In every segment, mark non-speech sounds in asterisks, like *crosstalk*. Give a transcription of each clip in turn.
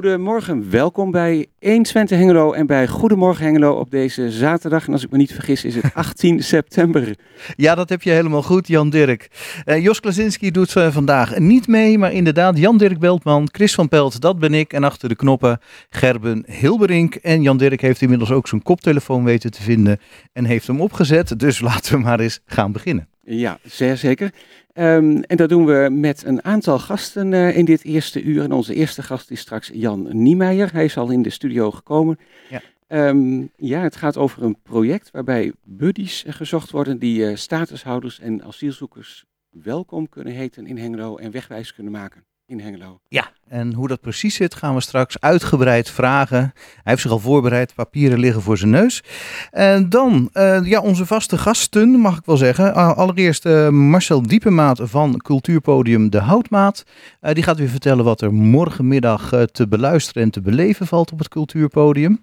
goedemorgen. Welkom bij 1 Twente Hengelo en bij Goedemorgen Hengelo op deze zaterdag. En als ik me niet vergis is het *laughs* 18 september. Ja, dat heb je helemaal goed, Jan Dirk. Uh, Jos Klasinski doet uh, vandaag niet mee, maar inderdaad Jan Dirk Beltman, Chris van Pelt, dat ben ik. En achter de knoppen Gerben Hilberink. En Jan Dirk heeft inmiddels ook zijn koptelefoon weten te vinden en heeft hem opgezet. Dus *laughs* laten we maar eens gaan beginnen. Ja, zeer zeker. Um, en dat doen we met een aantal gasten uh, in dit eerste uur. En onze eerste gast is straks Jan Niemeyer. Hij is al in de studio gekomen. Ja. Um, ja, het gaat over een project waarbij buddies gezocht worden die uh, statushouders en asielzoekers welkom kunnen heten in Hengelo en wegwijs kunnen maken in Hengelo. Ja, en hoe dat precies zit gaan we straks uitgebreid vragen. Hij heeft zich al voorbereid, papieren liggen voor zijn neus. En dan, uh, ja, onze vaste gasten, mag ik wel zeggen. Allereerst uh, Marcel Diepemaat van Cultuurpodium De Houtmaat. die gaat weer vertellen wat er morgenmiddag te beluisteren en te beleven valt op het Cultuurpodium.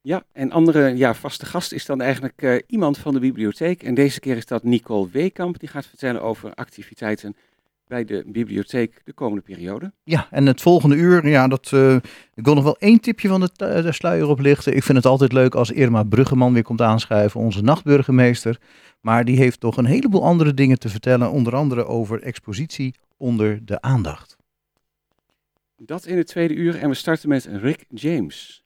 Ja, en andere ja, vaste gast is dan eigenlijk iemand van de bibliotheek. En deze keer is dat Nicole Weekamp. Die gaat vertellen over activiteiten bij de bibliotheek de komende periode. Ja, en het volgende uur, ja, dat, uh, ik wil nog wel één tipje van de, de sluier oplichten. Ik vind het altijd leuk als Irma Bruggeman weer komt aanschuiven, onze nachtburgemeester. Maar die heeft toch een heleboel andere dingen te vertellen, onder andere over expositie onder de aandacht. Dat in het tweede uur en we starten met Rick James.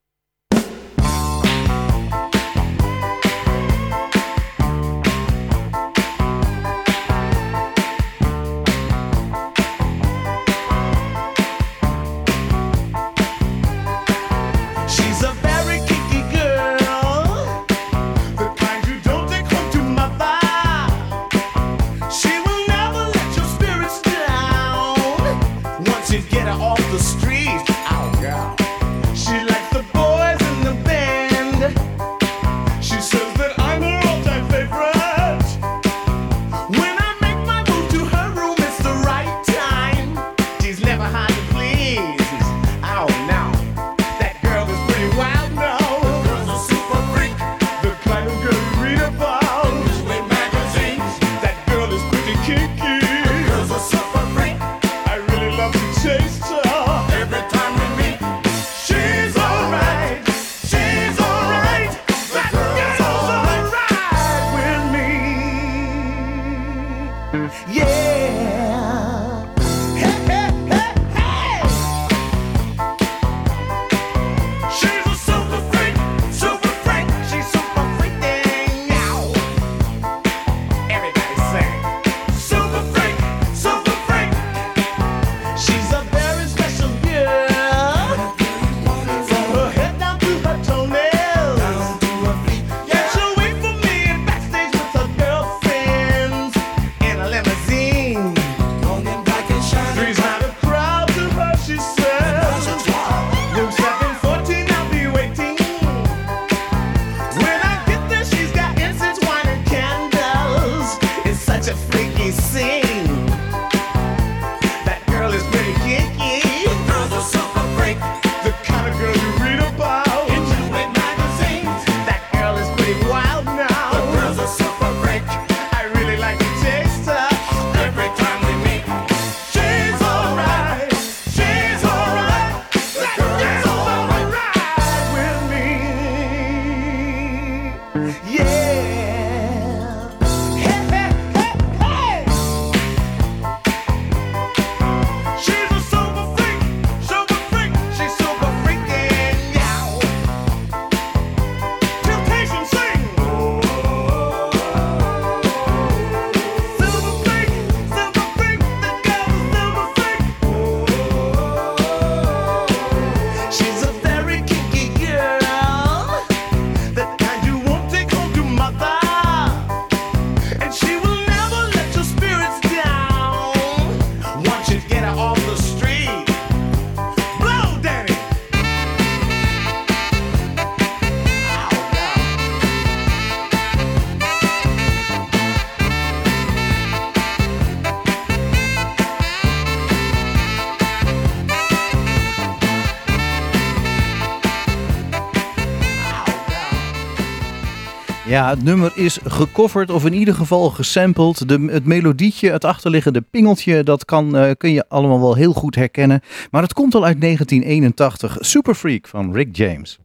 Ja, het nummer is gecoverd of in ieder geval gesampled. De, het melodietje, het achterliggende pingeltje, dat kan, uh, kun je allemaal wel heel goed herkennen. Maar het komt al uit 1981. Super Freak van Rick James.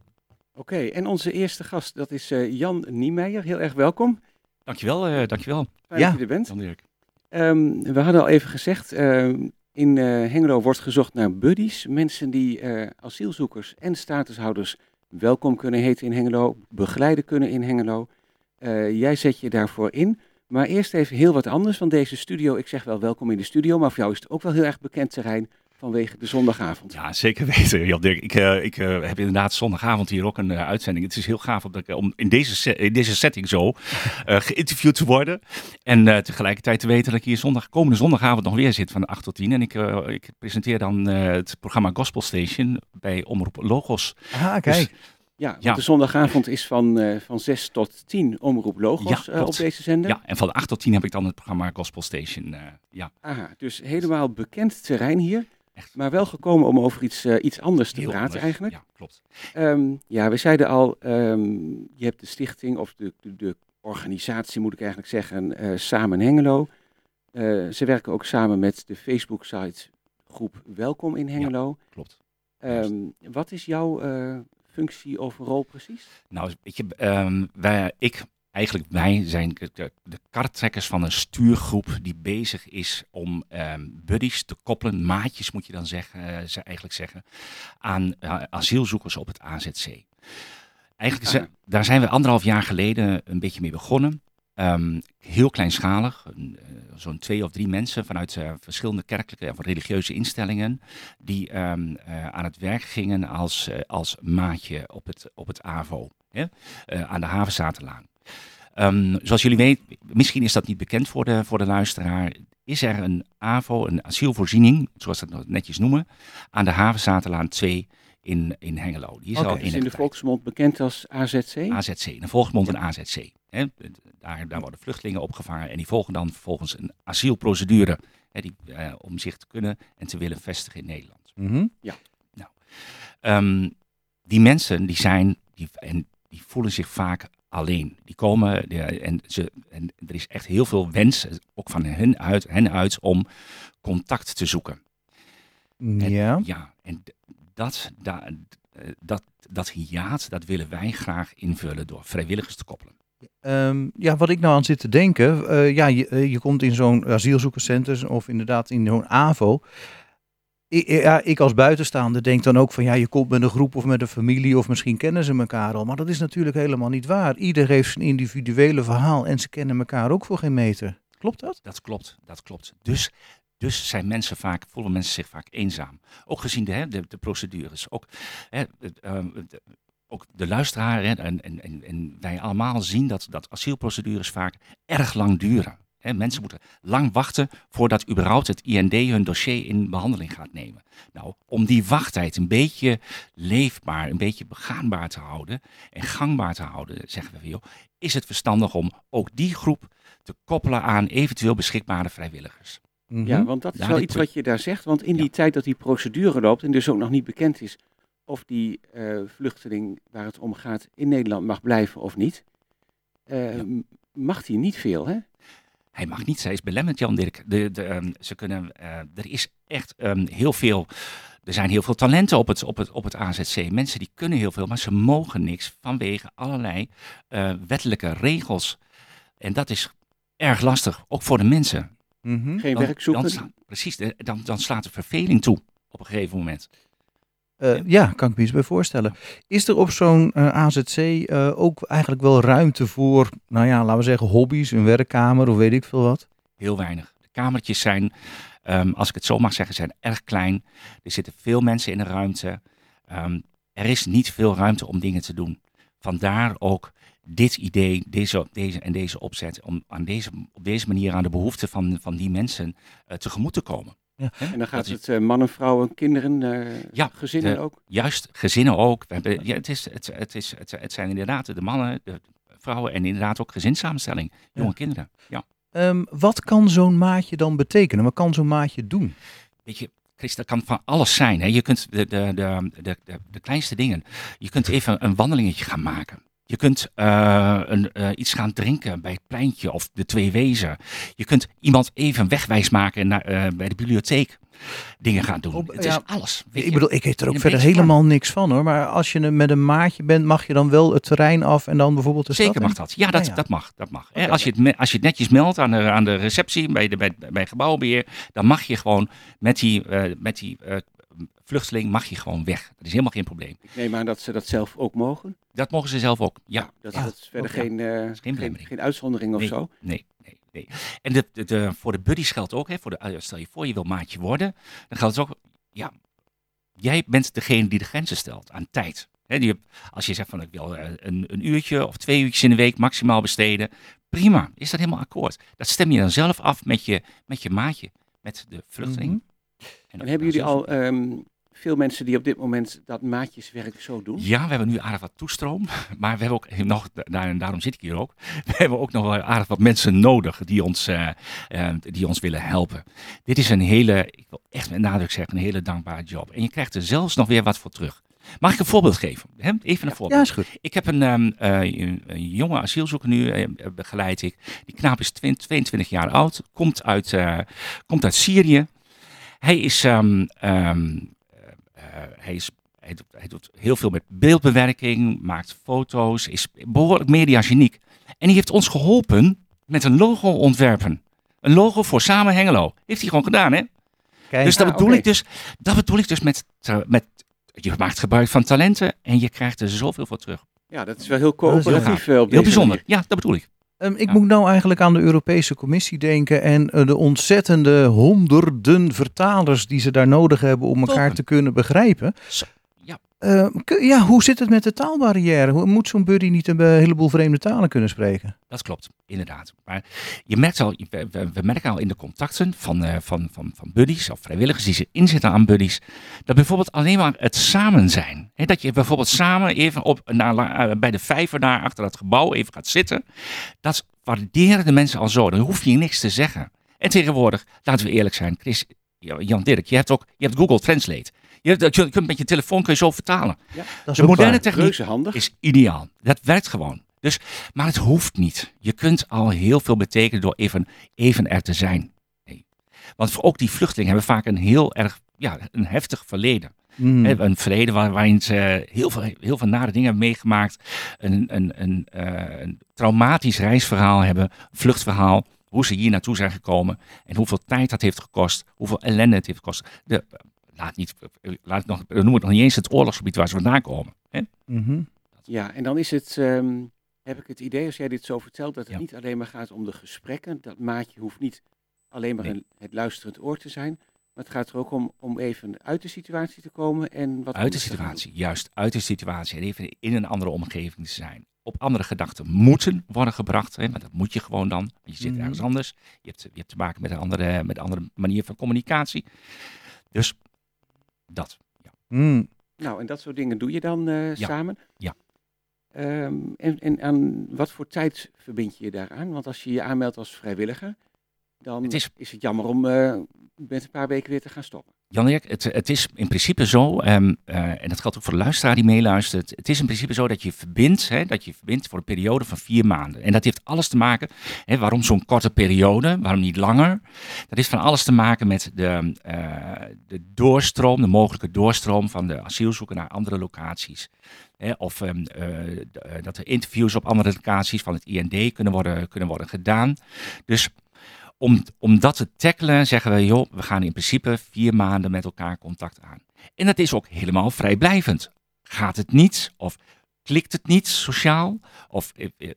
Oké, en onze eerste gast, dat is uh, Jan Niemeyer. Heel erg welkom. Dankjewel, uh, dankjewel. Fijn ja. dat je er bent. Um, we hadden al even gezegd, uh, in Hengelo wordt gezocht naar buddies. Mensen die asielzoekers en statushouders welkom kunnen heten in Hengelo, begeleiden kunnen in Hengelo. Uh, jij zet je daarvoor in. Maar eerst even heel wat anders, van deze studio, ik zeg wel welkom in de studio, maar voor jou is het ook wel heel erg bekend terrein vanwege de zondagavond. Ja, zeker *laughs* weten, Jan Dirk. Ik, uh, ik uh, heb inderdaad zondagavond hier ook een uh, uitzending. Het is heel gaaf om, om in, deze in deze setting zo *laughs* geïnterviewd te worden. En tegelijkertijd te weten dat ik hier zondag, komende zondagavond nog weer zit van 8 tot 10. En ik, ik presenteer dan het programma Gospel Station bij Omroep Logos. Ah, kijk. Dus ja, de zondagavond is van, uh, van 6 tot 10 omroep Logos uh, op deze zender. Ja, en van 8 tot 10 heb ik dan het programma Gospel Station. Uh, ja. Aha, dus helemaal bekend terrein hier. Echt? Maar wel gekomen om over iets, iets anders te praten eigenlijk. Ja, klopt. Um, ja, we zeiden al, um, je hebt de stichting of de, de, de, organisatie moet ik eigenlijk zeggen, Samen Hengelo. ze werken ook samen met de Facebook-site groep Welkom in Hengelo. Ja, klopt. Um, wat is jouw functie of rol precies? Nou, weet je, um, wij, ik, eigenlijk wij zijn de, de karttrekkers van een stuurgroep die bezig is om um, buddies te koppelen, maatjes moet je dan zeggen, uh, ze eigenlijk zeggen, aan uh, asielzoekers op het AZC. Eigenlijk, ah. daar zijn we anderhalf jaar geleden een beetje mee begonnen. Um, heel kleinschalig, uh, zo'n twee of drie mensen vanuit uh, verschillende kerkelijke en religieuze instellingen, die um, uh, aan het werk gingen als, als maatje op het, op het AVO, hè? aan de Havenzaterlaan. Um, zoals jullie weten, misschien is dat niet bekend voor de, voor de luisteraar, is er een AVO, een asielvoorziening, zoals we dat netjes noemen, aan de Havenzaterlaan 2 in, in Hengelo. Die is okay, al in, in de volksmond bekend als AZC? AZC, in de volksmond een AZC. Hè? Daar, daar worden vluchtelingen opgevangen en die volgen dan vervolgens een asielprocedure hè, die, uh, om zich te kunnen en te willen vestigen in Nederland. Mm -hmm. Ja. Nou, um, die mensen die zijn, die, en die voelen zich vaak alleen. Die komen die, en, ze, en er is echt heel veel wens, ook van hen uit, hen uit om contact te zoeken. En, ja. Ja, en dat, dat, dat, dat hiaat, dat willen wij graag invullen door vrijwilligers te koppelen. Um, ja, wat ik nou aan zit te denken, uh, ja, je, uh, je komt in zo'n asielzoekerscentrum of inderdaad in zo'n AVO. Ik, ja, ik als buitenstaander denk dan ook van ja, je komt met een groep of met een familie of misschien kennen ze elkaar al. Maar dat is natuurlijk helemaal niet waar. Ieder heeft zijn individuele verhaal en ze kennen elkaar ook voor geen meter. Klopt dat? Dat klopt, dat klopt. Dus dus zijn mensen vaak, voelen mensen zich vaak eenzaam. Ook gezien de, hè, de, de procedures. Ook, hè, ehm, de, ook de luisteraar en, en, en, wij allemaal zien dat, dat asielprocedures vaak erg lang duren. Hè, mensen moeten lang wachten voordat überhaupt het IND hun dossier in behandeling gaat nemen. Nou, om die wachttijd een beetje leefbaar, een beetje begaanbaar te houden en gangbaar te houden, zeggen we, joh, is het verstandig om ook die groep te koppelen aan eventueel beschikbare vrijwilligers. Ja, mhm. want dat is wel iets wat je daar zegt. Want in die tijd dat die procedure loopt en dus ook nog niet bekend is of die uh, vluchteling waar het om gaat in Nederland mag blijven of niet, uh, mag hij niet veel, hè? Hij mag niet, zij is belemmerd, Jan Dirk. De, de, um, ze kunnen, uh, er is echt um, heel veel, er zijn heel veel talenten op het, op, het, op het AZC. Mensen die kunnen heel veel, maar ze mogen niks vanwege allerlei wettelijke regels. En dat is erg lastig, ook voor de mensen. Mm -hmm. Geen werk zoeken. Dan, precies, dan, dan slaat de verveling toe op een gegeven moment. Uh, ja, kan ik me iets bij voorstellen. Is er op zo'n uh, eh, AZC uh, eh, ook eigenlijk wel ruimte voor, nou ja, laten we zeggen hobby's, een werkkamer of weet ik veel wat? Heel weinig. De kamertjes zijn, um, als ik het zo mag zeggen, zijn erg klein. Er zitten veel mensen in de ruimte. Um, er is niet veel ruimte om dingen te doen. Vandaar ook dit idee deze, deze, en deze opzet om aan deze, op deze manier aan de behoeften van, van die mensen uh, tegemoet te komen. Ja. En dan gaat het uh, mannen, vrouwen, kinderen, uh, ja, gezinnen ook? Juist, gezinnen ook. We hebben, ja, het, is, het, het, is, het, het zijn inderdaad de mannen, de vrouwen en inderdaad ook gezinssamenstelling, jonge ja. kinderen. Ja. Um, wat kan zo'n maatje dan betekenen? Wat kan zo'n maatje doen? Weet je, Chris, dat kan van alles zijn. Hè. Je kunt de, de, de, de, de, de kleinste dingen. Je kunt even een wandelingetje gaan maken. Je kunt uh, een, uh, iets gaan drinken bij het pleintje of de twee wezen. Je kunt iemand even wegwijs maken naar, uh, bij de bibliotheek. Dingen gaan doen. het ja, is alles. ik bedoel, ik weet er ook verder helemaal niks van hoor. Maar als je met een maatje bent, mag je dan wel het terrein af en dan bijvoorbeeld de Zeker mag dat. Ja, dat, ja. dat mag. Dat mag. Okay. Als, je het, als je het netjes meldt aan de, aan de receptie bij, de, bij, bij gebouwbeheer, dan mag je gewoon met die, met die vluchteling mag je gewoon weg. Dat is helemaal geen probleem. Ik neem aan dat ze dat zelf ook mogen. Dat mogen ze zelf ook, ja. dat, ja. dat is verder geen, uh, geen, geen, geen, uitzondering of nee, zo. Nee, nee, nee. En de, de, de, voor de buddies geldt ook, hè, voor de, eh, stel je voor je wil maatje worden, dan geldt het ook, ja, jij bent degene die de grenzen stelt aan tijd. He, die, als je zegt van ik wil eh, een, een uurtje of twee uurtjes in de week maximaal besteden, prima, is dat helemaal akkoord. Dat stem je dan zelf af met je, met je maatje, met de vluchteling. Mm -hmm. En, en hebben jullie al um, veel mensen die op dit moment dat maatjeswerk zo doen? Ja, we hebben nu aardig wat toestroom. *laughs* Maar we hebben ook nog, en daarom zit ik hier ook, *laughs* we hebben ook nog aardig wat mensen nodig die ons, uh, uh, die ons willen helpen. Dit is een hele, ik wil echt met nadruk zeggen, een hele dankbare job. En je krijgt er zelfs nog weer wat voor terug. Mag ik een voorbeeld geven? Even een voorbeeld. Ja, is goed. Ik heb een, um, uh, een, jonge asielzoeker nu, begeleid ik. Die knaap is 20, 22 jaar oud, komt uit, komt uit Syrië. Hij is um, um, uh, hij, is, hij, doet, hij, doet, heel veel met beeldbewerking, maakt foto's, is behoorlijk mediageniek. En die heeft ons geholpen met een logo ontwerpen. Een logo voor Samen Hengelo. Heeft hij gewoon gedaan, hè? Kijk, dus dat, ah, bedoel okay. ik dus, dat bedoel ik dus met, met... Je maakt gebruik van talenten en je krijgt er zoveel voor terug. Ja, dat is wel heel coöperatief. Heel, heel bijzonder. Ja, dat bedoel ik. Um, ik ja. moet nou eigenlijk aan de Europese Commissie denken en uh, de ontzettende honderden vertalers die ze daar nodig hebben om elkaar te kunnen begrijpen. Zo, ja. Hoe zit het met de taalbarrière? Hoe, moet zo'n buddy niet een heleboel vreemde talen kunnen spreken? Dat klopt, inderdaad. Maar je merkt al, we, merken al in de contacten van, uh, van, van, van buddies of vrijwilligers die zich inzetten aan buddies, dat bijvoorbeeld alleen maar het samen zijn. Dat je bijvoorbeeld samen even op, naar, bij de vijver daar achter het gebouw even gaat zitten. Dat waarderen de mensen al zo. Dan hoef je niks te zeggen. En tegenwoordig, laten we eerlijk zijn, Chris, Jan Dirk, je hebt ook je hebt Google Translate. Je, kunt met je telefoon kun je zo vertalen. Ja, dat is de moderne techniek is ideaal. Dat werkt gewoon. Dus, maar het hoeft niet. Je kunt al heel veel betekenen door even, even er te zijn. Nee. Want voor ook die vluchtelingen hebben vaak een heel erg ja, een heftig verleden. Mm. Een verleden waar, waarin ze heel veel, heel veel nare dingen hebben meegemaakt. Een, een, een, uh, een traumatisch reisverhaal hebben, vluchtverhaal. Hoe ze hier naartoe zijn gekomen en hoeveel tijd dat heeft gekost, hoeveel ellende het heeft gekost. De, laat, niet, laat nog, noem het nog niet eens het oorlogsgebied waar ze vandaan komen. Hè? Mm -hmm. Ja, en dan is het, um, heb ik het idee, als jij dit zo vertelt, dat het ja. niet alleen maar gaat om de gesprekken. Dat maatje hoeft niet alleen maar nee. een, het luisterend oor te zijn, maar het gaat er ook om, om even uit de situatie te komen en wat Uit de situatie, juist uit de situatie. En even in een andere omgeving te zijn. Op andere gedachten moeten worden gebracht. Hè, maar dat moet je gewoon dan. Je zit mm. ergens anders. Je hebt, je hebt te maken met een andere, met een andere manier van communicatie. Dus dat. Ja. Mm. Nou, en dat soort dingen doe je dan uh, ja. samen? Ja. Um, en, en aan wat voor tijd verbind je je daaraan? Want als je je aanmeldt als vrijwilliger, dan het is, is, het jammer om uh, met een paar weken weer te gaan stoppen. Jan-Erik, het, het, is in principe zo, um, uh, en dat geldt ook voor de luisteraar die meeluistert. Het is in principe zo dat je verbindt, hè, dat je verbindt voor een periode van vier maanden. En dat heeft alles te maken, hè, waarom zo'n korte periode, waarom niet langer? Dat heeft van alles te maken met de, uh, de doorstroom, de mogelijke doorstroom van de asielzoeker naar andere locaties. Hè, of um, dat er interviews op andere locaties van het IND kunnen worden, kunnen worden gedaan. Dus om, om dat te tackelen zeggen we, joh, we gaan in principe vier maanden met elkaar contact aan. En dat is ook helemaal vrijblijvend. Gaat het niet of klikt het niet sociaal of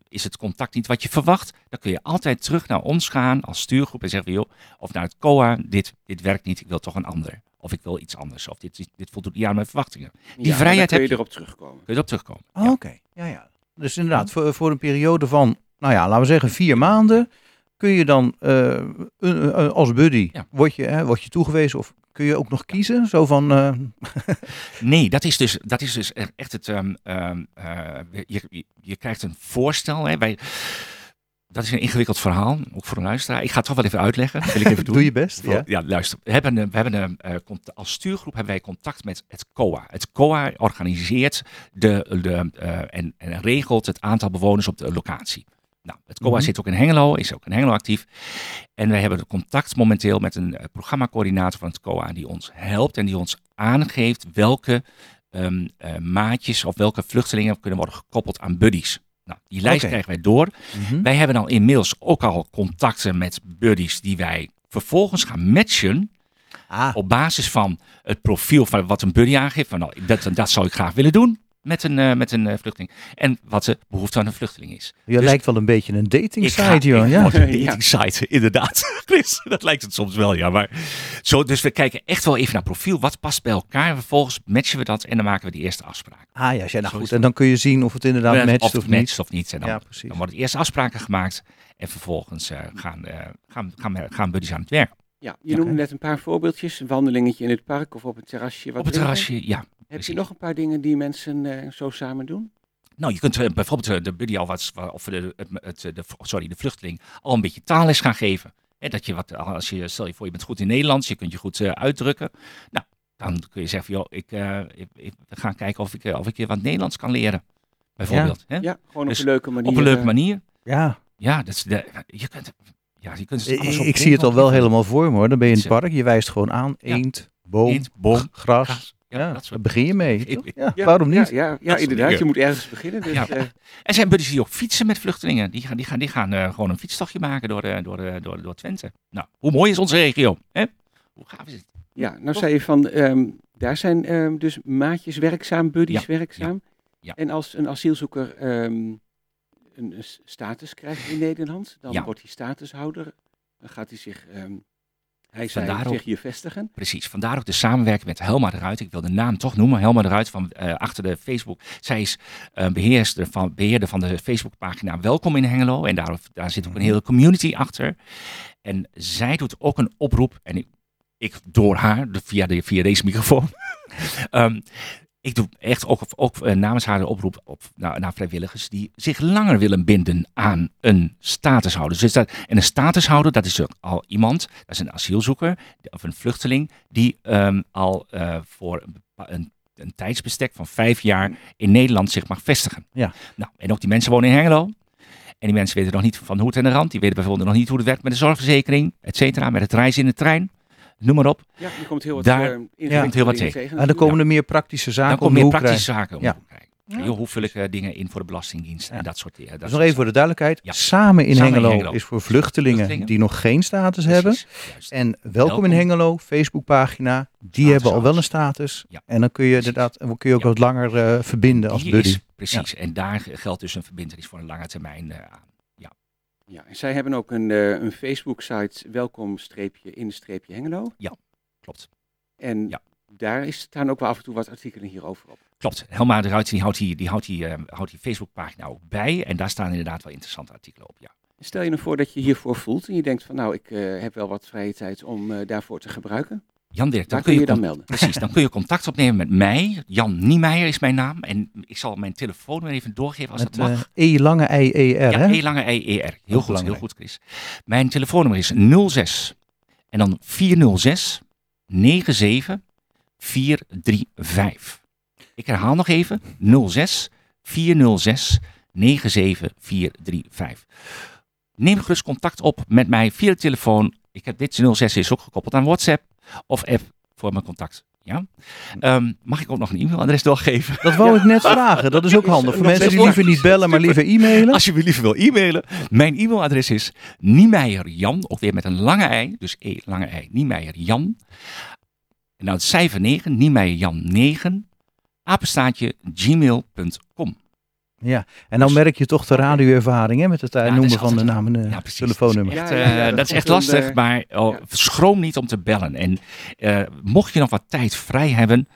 is het contact niet wat je verwacht, dan kun je altijd terug naar ons gaan als stuurgroep en zeggen, joh, of naar het COA, dit, dit werkt niet, ik wil toch een ander. Of ik wil iets anders, of dit, dit voldoet niet aan mijn verwachtingen. Die ja, vrijheid kun je heb erop terugkomen. Kun je erop terugkomen. Oh, ja. Oké, okay. ja, ja. Dus inderdaad, voor, voor een periode van, nou ja, laten we zeggen vier maanden, kun je dan uh, uh, als buddy, ja. word, je, uh, word je toegewezen of kun je ook nog kiezen? Zo van, eh, *laughs* nee, dat is, dus, dat is dus echt het, um, um, je, je, krijgt een voorstel. Hè, bij, dat is een ingewikkeld verhaal, ook voor een luisteraar. Ik ga het toch wel even uitleggen. Wil ik even *laughs* doen. Doe je best. Ja. Ja, luister. We hebben, we hebben een, eh, als stuurgroep hebben wij contact met het COA. Het COA organiseert de, de, eh, en, en regelt het aantal bewoners op de locatie. Nou, het COA Mhm. zit ook in Hengelo, is ook in Hengelo actief. En wij hebben contact momenteel met een eh, programmacoördinator van het COA die ons helpt en die ons aangeeft welke ehm, eh, maatjes of welke vluchtelingen kunnen worden gekoppeld aan buddies. Nou, die lijst krijgen wij door. Mhm. Wij hebben al inmiddels ook al contacten met buddies die wij vervolgens gaan matchen Ah, op basis van het profiel van wat een buddy aangeeft. Van, nou, dat, dat zou ik graag willen doen met een, eh, met een eh, vluchteling. En wat de behoefte aan een vluchteling is. je dus- lijkt wel een beetje een dating Ik ga- site, joh. ik Ja. een *laughs* Ja. dating site, *laughs* inderdaad. Chris, dat lijkt het soms wel, ja. Maar zo, dus we kijken echt wel even naar profiel. Wat past bij elkaar? En vervolgens matchen we dat en dan maken we die eerste afspraak. Ah ja, ja nou goed. En dan kun je zien of het inderdaad Eh, matcht of of, het niet. matcht of niet. En dan, Ja, precies. dan worden eerst afspraken gemaakt. En vervolgens eh, gaan, eh, gaan, gaan, gaan buddies aan het werk. Ja, je noemde net een paar voorbeeldjes. Een wandelingetje in het park of op het terrasje. Wat Op het drinken. terrasje, ja. Heb precies. je nog een paar dingen die mensen eh, zo samen doen? Nou, je kunt eh, bijvoorbeeld eh, de buddy al wat, of de, het, het, de, sorry, de vluchteling al een beetje taalles gaan geven. Hè, dat je wat, als je, stel je voor, je bent goed in Nederlands, je kunt je goed eh, uitdrukken. Nou, dan kun je zeggen, van, joh, ik, eh, ik, ik ga kijken of ik, of ik je wat Nederlands kan leren. Bijvoorbeeld. Hè? Ja, gewoon Dus op een leuke manier. Op een leuke manier. Ja, Ja, dat is de, je kunt, ja, je kunt het ik, alles op ik zie het al wel helemaal voor me hoor. Dan ben je in het park, je wijst gewoon aan. Ja. Eend, boom, Eend, gras. gras. Ja, Ja, dat daar begin je mee. Ja, ja, waarom niet? Ja, inderdaad. Je moet ergens beginnen. Dus, Ja. eh, Er zijn buddies die ook fietsen met vluchtelingen. Die gaan, die gaan, die gaan eh, gewoon een fietstochtje maken door, eh, door, eh, door, door Twente. Nou, hoe mooi is onze regio? Hè? Hoe gaaf is het? ja, nou zei je van, ehm, daar zijn ehm, dus maatjes werkzaam, buddies werkzaam. ja. En als een asielzoeker ehm, een, status krijgt in Nederland, dan Ja. wordt hij statushouder. Dan gaat hij zich, ehm hij Vandaar ook- zich hier vestigen. Precies, vandaar ook de samenwerking met Helma de Ruit. Ik wil de naam toch noemen, Helma de Ruit van eh, achter de Facebook. Zij is eh, beheerster van, beheerder van de Facebookpagina Welkom in Hengelo. En daar, daar zit ook een hele community achter. En zij doet ook een oproep, en ik, ik door haar, de- via, de, via deze microfoon. *laughs* Ehm, ik doe echt ook, ook eh, namens haar de oproep op, naar, naar vrijwilligers die zich langer willen binden aan een statushouder. Dus dat, en een statushouder, dat is ook al iemand, dat is een asielzoeker of een vluchteling, die ehm, al eh, voor een, een, een tijdsbestek van vijf jaar in Nederland zich mag vestigen. Ja. Nou, en ook die mensen wonen in Hengelo. En die mensen weten nog niet van hoe het en de rand. Die weten bijvoorbeeld nog niet hoe het werkt met de zorgverzekering, et cetera, met het reizen in de trein. Noem maar op. Ja, er komt heel wat, Daar- eh, komt heel wat dingen tegen. tegen. En dan komen er meer praktische zaken Dan om komen meer praktische zaken om Ja. te kijken. Joh, hoe vul ik eh, dingen in voor de Belastingdienst en dat soort dingen. Dat Dus soort nog even voor de duidelijkheid. Ja. Samen in Samen in Hengelo is voor vluchtelingen, Vluchtelingen. die nog geen status hebben. Juist. En welkom, Welkom. in Hengelo, Facebookpagina. Die hebben al wel een status. Ja. En dan kun je Precies. inderdaad kun je ook Ja. wat langer eh, verbinden als Die buddy. is- precies. En daar geldt dus een verbindenis voor een lange termijn eh, aan. Ja, en zij hebben ook een, eh, een Facebook-site, welkom-in-hengelo. Klopt. En Ja. daar is, staan ook wel af en toe wat artikelen hierover op. Klopt. Helma de Ruiter die houdt die, die, houdt die, eh, houdt die Facebookpagina ook bij. En daar staan inderdaad wel interessante artikelen op. Ja. Stel je nou voor dat je hiervoor voelt en je denkt van nou, ik eh, heb wel wat vrije tijd om daarvoor te gebruiken. Jan Dirk, dan kun je, dan con- melden? Precies, dan kun je contact opnemen met mij. Jan Niemeyer is mijn naam. En ik zal mijn telefoon weer even doorgeven als Met dat mag. eh, E lange I E R. ja, hè? E lange I E R. Heel goed, heel belangrijk. goed Chris. Mijn telefoonnummer is 06 en dan 406 97 435. Ik herhaal nog even 06 406 97 435. Neem gerust contact op met mij via de telefoon. Ik heb dit 06 is ook gekoppeld aan WhatsApp of app voor mijn contact. Ja? Ehm, mag ik ook nog een e-mailadres doorgeven? Dat wou *laughs* ik net vragen. Dat is ook *laughs* handig. Voor mensen die liever niet bellen, maar liever e-mailen. Als je me liever wil e-mailen, mijn e-mailadres is Niemeijerjan, ook weer met een lange ei, dus E, lange ei, Niemeijerjan. En nou het cijfer 9, Niemeijerjan 9, apenstaatje gmail.com. Ja, en dan merk je toch de radioervaring hè, met het eh, Ja, noemen van de naam en eh, Ja, telefoonnummer. Dat is Ja, echt, ja, eh, dat dat is echt lastig, maar oh, ja. schroom niet om te bellen. En eh, mocht je nog wat tijd vrij hebben,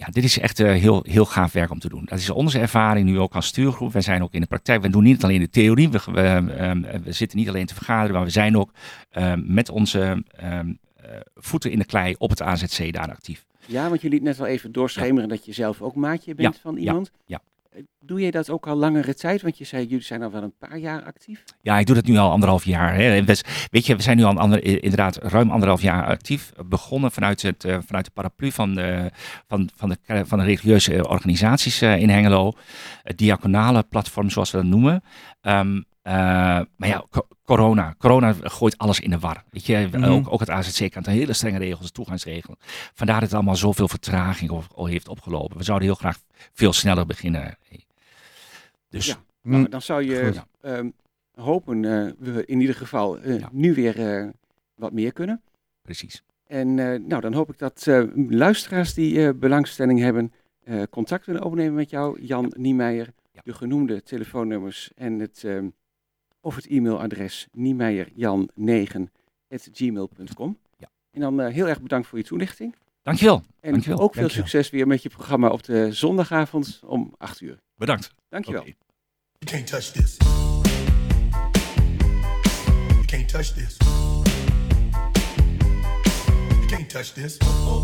ja, dit is echt eh, heel, heel gaaf werk om te doen. Dat is onze ervaring nu ook als stuurgroep. Wij zijn ook in de praktijk. We doen niet alleen de theorie. We, we, ehm, we zitten niet alleen te vergaderen, maar we zijn ook ehm, met onze ehm, eh, voeten in de klei op het AZC daar actief. Ja, want je liet net wel even doorschemeren dat je zelf ook maatje bent van ja, iemand. ja. Doe je dat ook al langere tijd? Want je zei, jullie zijn al wel een paar jaar actief. Ja, ik doe dat nu al anderhalf jaar. Hè. Weet je, we zijn nu al ander, inderdaad ruim anderhalf jaar actief. Begonnen vanuit, het, uh, vanuit de paraplu van de, van, van de, van de religieuze organisaties uh, in Hengelo. Het diaconale platform, zoals we dat noemen. Uh, maar ja, corona. Corona gooit alles in de war. Weet je, mm -hmm. ook, ook, het AZC kan hele strenge regels, toegangsregelen. Vandaar dat het allemaal zoveel vertraging heeft opgelopen. We zouden heel graag veel sneller beginnen. Dus, ja, nou, dan zou je um, hopen, uh, we in ieder geval uh, ja. nu weer uh, wat meer kunnen. Precies. En nou, dan hoop ik dat luisteraars die belangstelling hebben, contact willen opnemen met jou, Jan Niemeyer. Ja. De genoemde telefoonnummers en het of het e-mailadres niemeijerjan9.gmail.com. Ja. En dan uh, heel erg bedankt voor je toelichting. Dankjewel. En Dankjewel. ook veel Dankjewel. succes weer met je programma op de zondagavond om 8 uur. Bedankt. Dankjewel. Okay. You can't touch this. You can't touch this. You can't touch this. You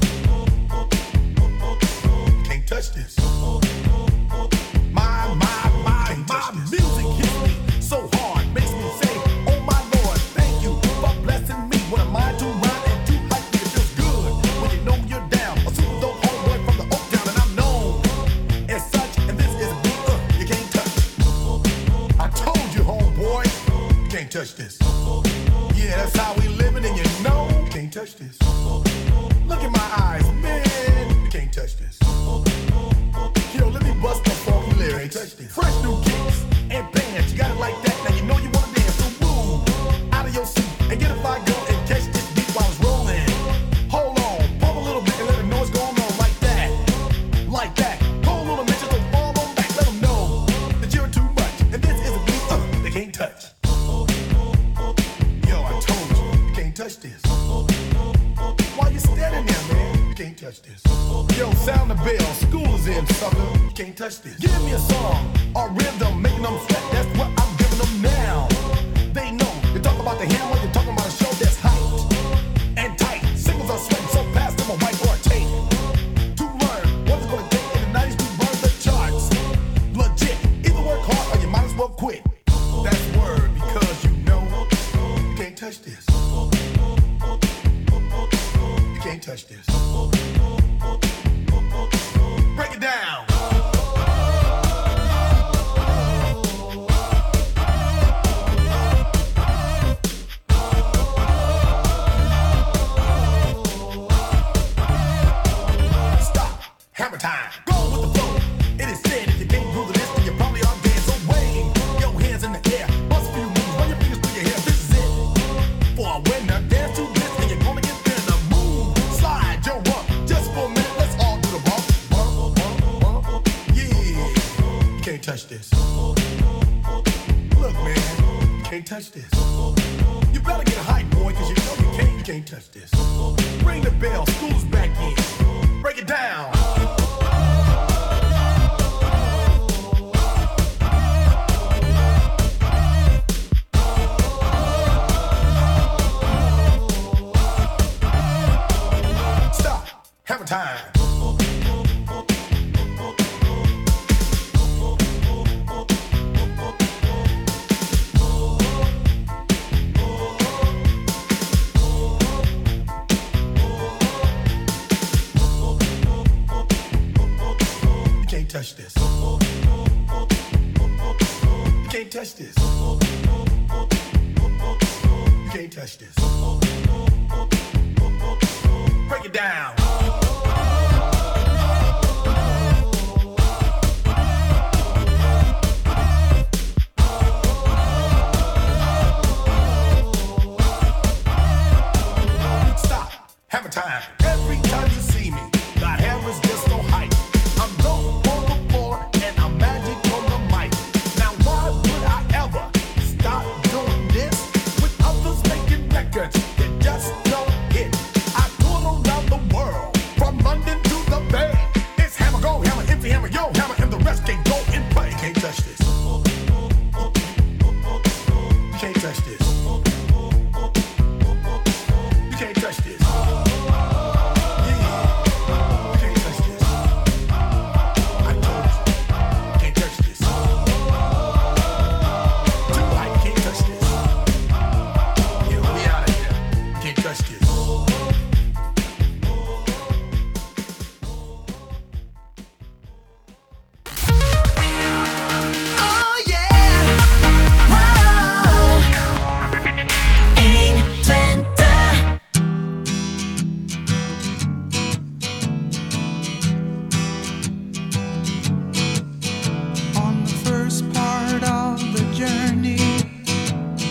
can't touch this. My, my, my, touch this. Yeah, that's how we living, and you know can't touch this. Look in my eyes, man, can't touch this. Yo, let me bust the funky lyrics. Fresh new touch this.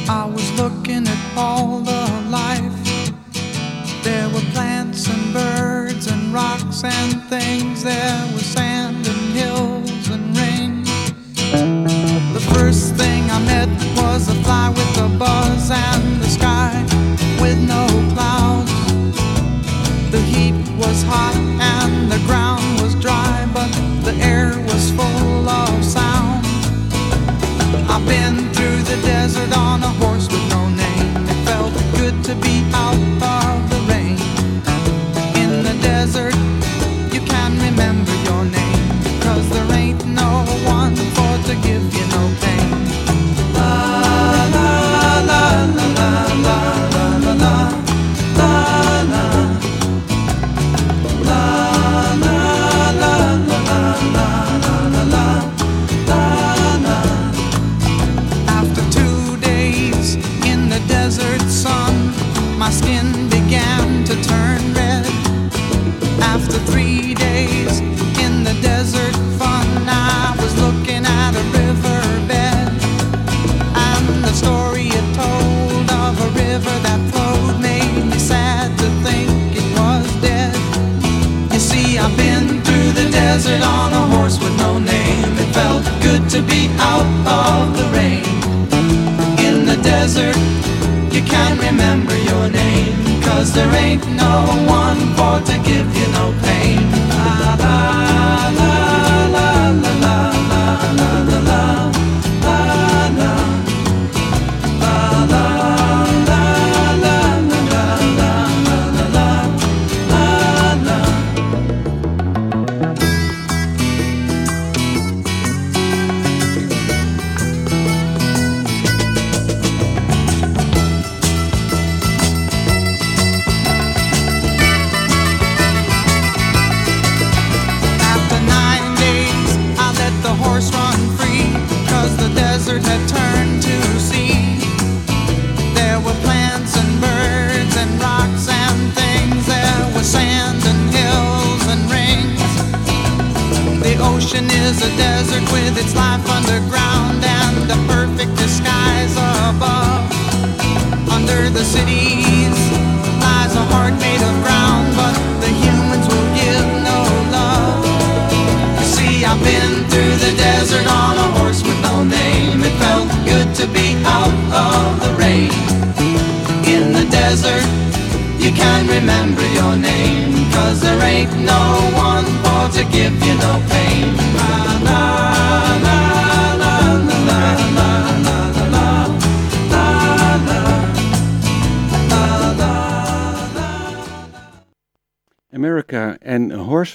I was looking at all the life. There were plants and birds and rocks and things. There was sand and hills and rain. The first thing I met was a fly with a buzz and the sky with no clouds. The heat was hot and the ground was dry, but the air was full of sound desert on a horse. No one for to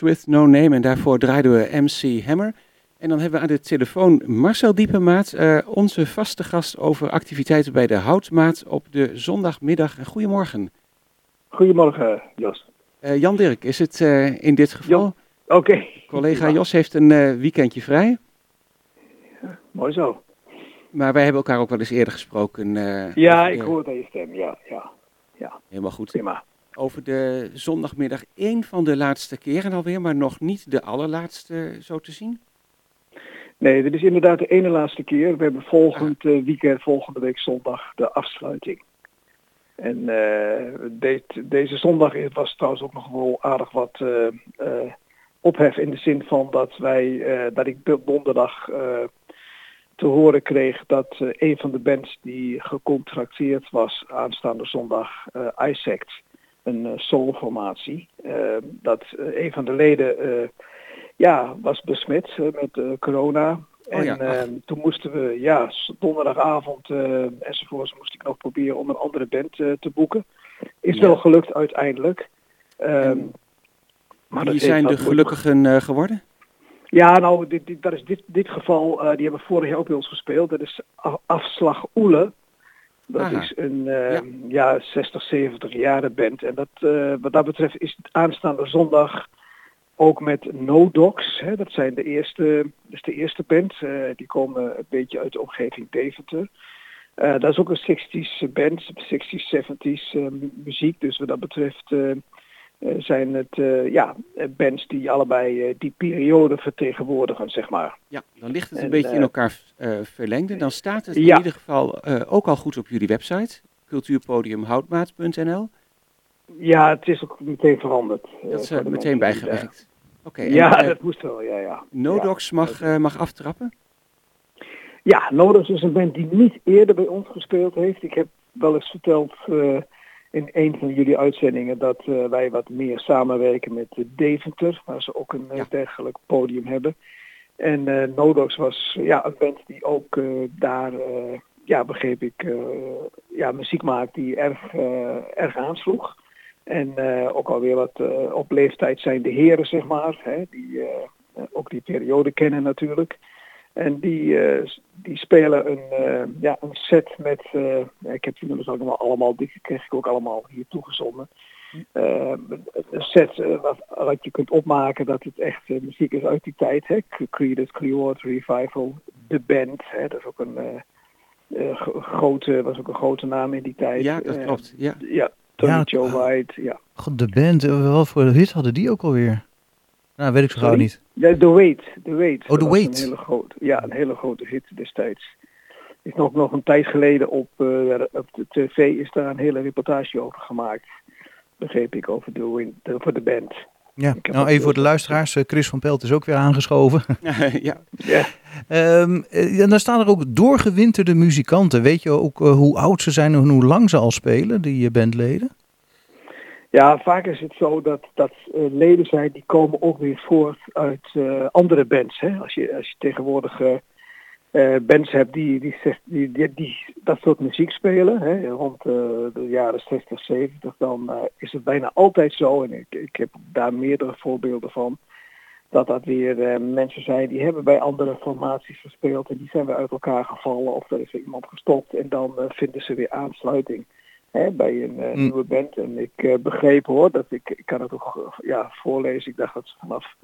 with No Name. En daarvoor draaiden we MC Hammer. En dan hebben we aan de telefoon Marcel Diepemaat, eh, onze vaste gast over activiteiten bij de Houtmaat op de zondagmiddag. Goedemorgen. Goedemorgen, Jos. Eh, Jan Dirk, is het eh, in dit geval? Oké. Collega. Jos heeft een weekendje vrij. Mooi zo. Maar wij hebben elkaar ook wel eens eerder gesproken. Ja, ik hoor het aan je stem. Ja, ja. Helemaal goed. Prima. Over de zondagmiddag één van de laatste keren alweer, maar nog niet de allerlaatste zo te zien. Nee, dit is inderdaad de ene laatste keer. We hebben volgend eh, weekend, volgende week zondag, de afsluiting. En eh, de- deze zondag was trouwens ook nog wel aardig wat eh, ophef in de zin van dat wij, dat ik do- donderdag te horen kreeg dat een van de bands die gecontracteerd was aanstaande zondag, Isaac, een eh, soulformatie, eh, dat eh, een van de leden eh, ja, was besmet met corona. En ja, ach. eh, toen moesten we, ja, donderdagavond eh, enzovoorts, moest ik nog proberen om een andere band te boeken. Is Ja. wel gelukt uiteindelijk. Ehm, En maar dat zijn de gelukkigen geworden? ja, nou, dit, dit, dat is dit, dit geval, die hebben vorig jaar ook bij ons gespeeld. Dat is Afslag Oele. Dat Aha. is een eh, Ja. ja. 60, 70 jaren band. En dat, eh, wat dat betreft is het aanstaande zondag ook met No Dogs. Hè, dat zijn de eerste, dat is de eerste band. eh, die komen een beetje uit de omgeving Deventer. Dat is ook een 60s band, 60s, 70s eh, mu- muziek. Dus wat dat betreft zijn het eh, ja, eh, bands die allebei eh, die periode vertegenwoordigen, zeg maar. Ja, dan ligt het een En, beetje in eh, elkaar eh, verlengde. Dan staat het Ja. in ieder geval eh, ook al goed op jullie website, cultuurpodiumhoutmaat.nl. Ja, het is ook meteen veranderd. eh, Dat is meteen bijgewerkt. Oké, Ja, eh, dat moest wel, ja, ja. Nodox mag, eh, mag aftrappen? Ja, Nodig is een band die niet eerder bij ons gespeeld heeft. Ik heb wel eens verteld eh, in een van jullie uitzendingen dat eh, wij wat meer samenwerken met eh, Deventer, waar ze ook een eh, Ja. dergelijk podium hebben. En eh Nodox was ja, een band die ook daar ja, begreep ik, ja, muziek maakt die erg, erg aansloeg. En ook alweer wat op leeftijd zijn de heren, zeg maar, hè, die ook die periode kennen natuurlijk. En die, eh, s- die spelen een, eh, ja, een set met, eh, ja, ik heb die nummers ook allemaal, allemaal, die kreeg ik ook allemaal hier toegezonden. Eh, een set wat, wat je kunt opmaken dat het echt muziek is uit die tijd. Hè? Creedence Clearwater Revival, The Band. Hè? Dat is ook een gro- grote, was ook een grote naam in die tijd. Ja, dat klopt. Ja. ja, Tony Ja, Joe White, ja. God, de band, wat voor hit hadden die ook alweer? Nou, weet ik zo gauw niet. Ja, The Wait. The Wait. Oh, The Wait. Een hele grote, ja, een hele grote hit destijds. Is nog, nog een tijd geleden op, eh, op de tv is daar een hele reportage over gemaakt. Begreep ik over de, win, de, voor de band. Ja, nou even voor de luisteraars. eh, Chris van Pelt is ook weer aangeschoven. *laughs* *laughs* ja. Ja. Ehm eh, en dan staan er ook doorgewinterde muzikanten. Weet je ook hoe oud ze zijn en hoe lang ze al spelen, die bandleden? Ja, vaak is het zo dat, dat eh, leden zijn die komen ook weer voort uit eh, andere bands. Hè? Als, je, als je tegenwoordig eh, bands hebt die, die, die, dat soort muziek spelen, hè? rond de jaren 60, 70, dan is het bijna altijd zo, en ik, ik heb daar meerdere voorbeelden van, dat dat weer mensen zijn die hebben bij andere formaties gespeeld en die zijn weer uit elkaar gevallen of er is weer iemand gestopt en dan vinden ze weer aansluiting hè, bij een eh, Mm. nieuwe band. En ik eh, begreep hoor, dat ik, ik kan het ook eh, ja, voorlezen, ik dacht dat ze vanaf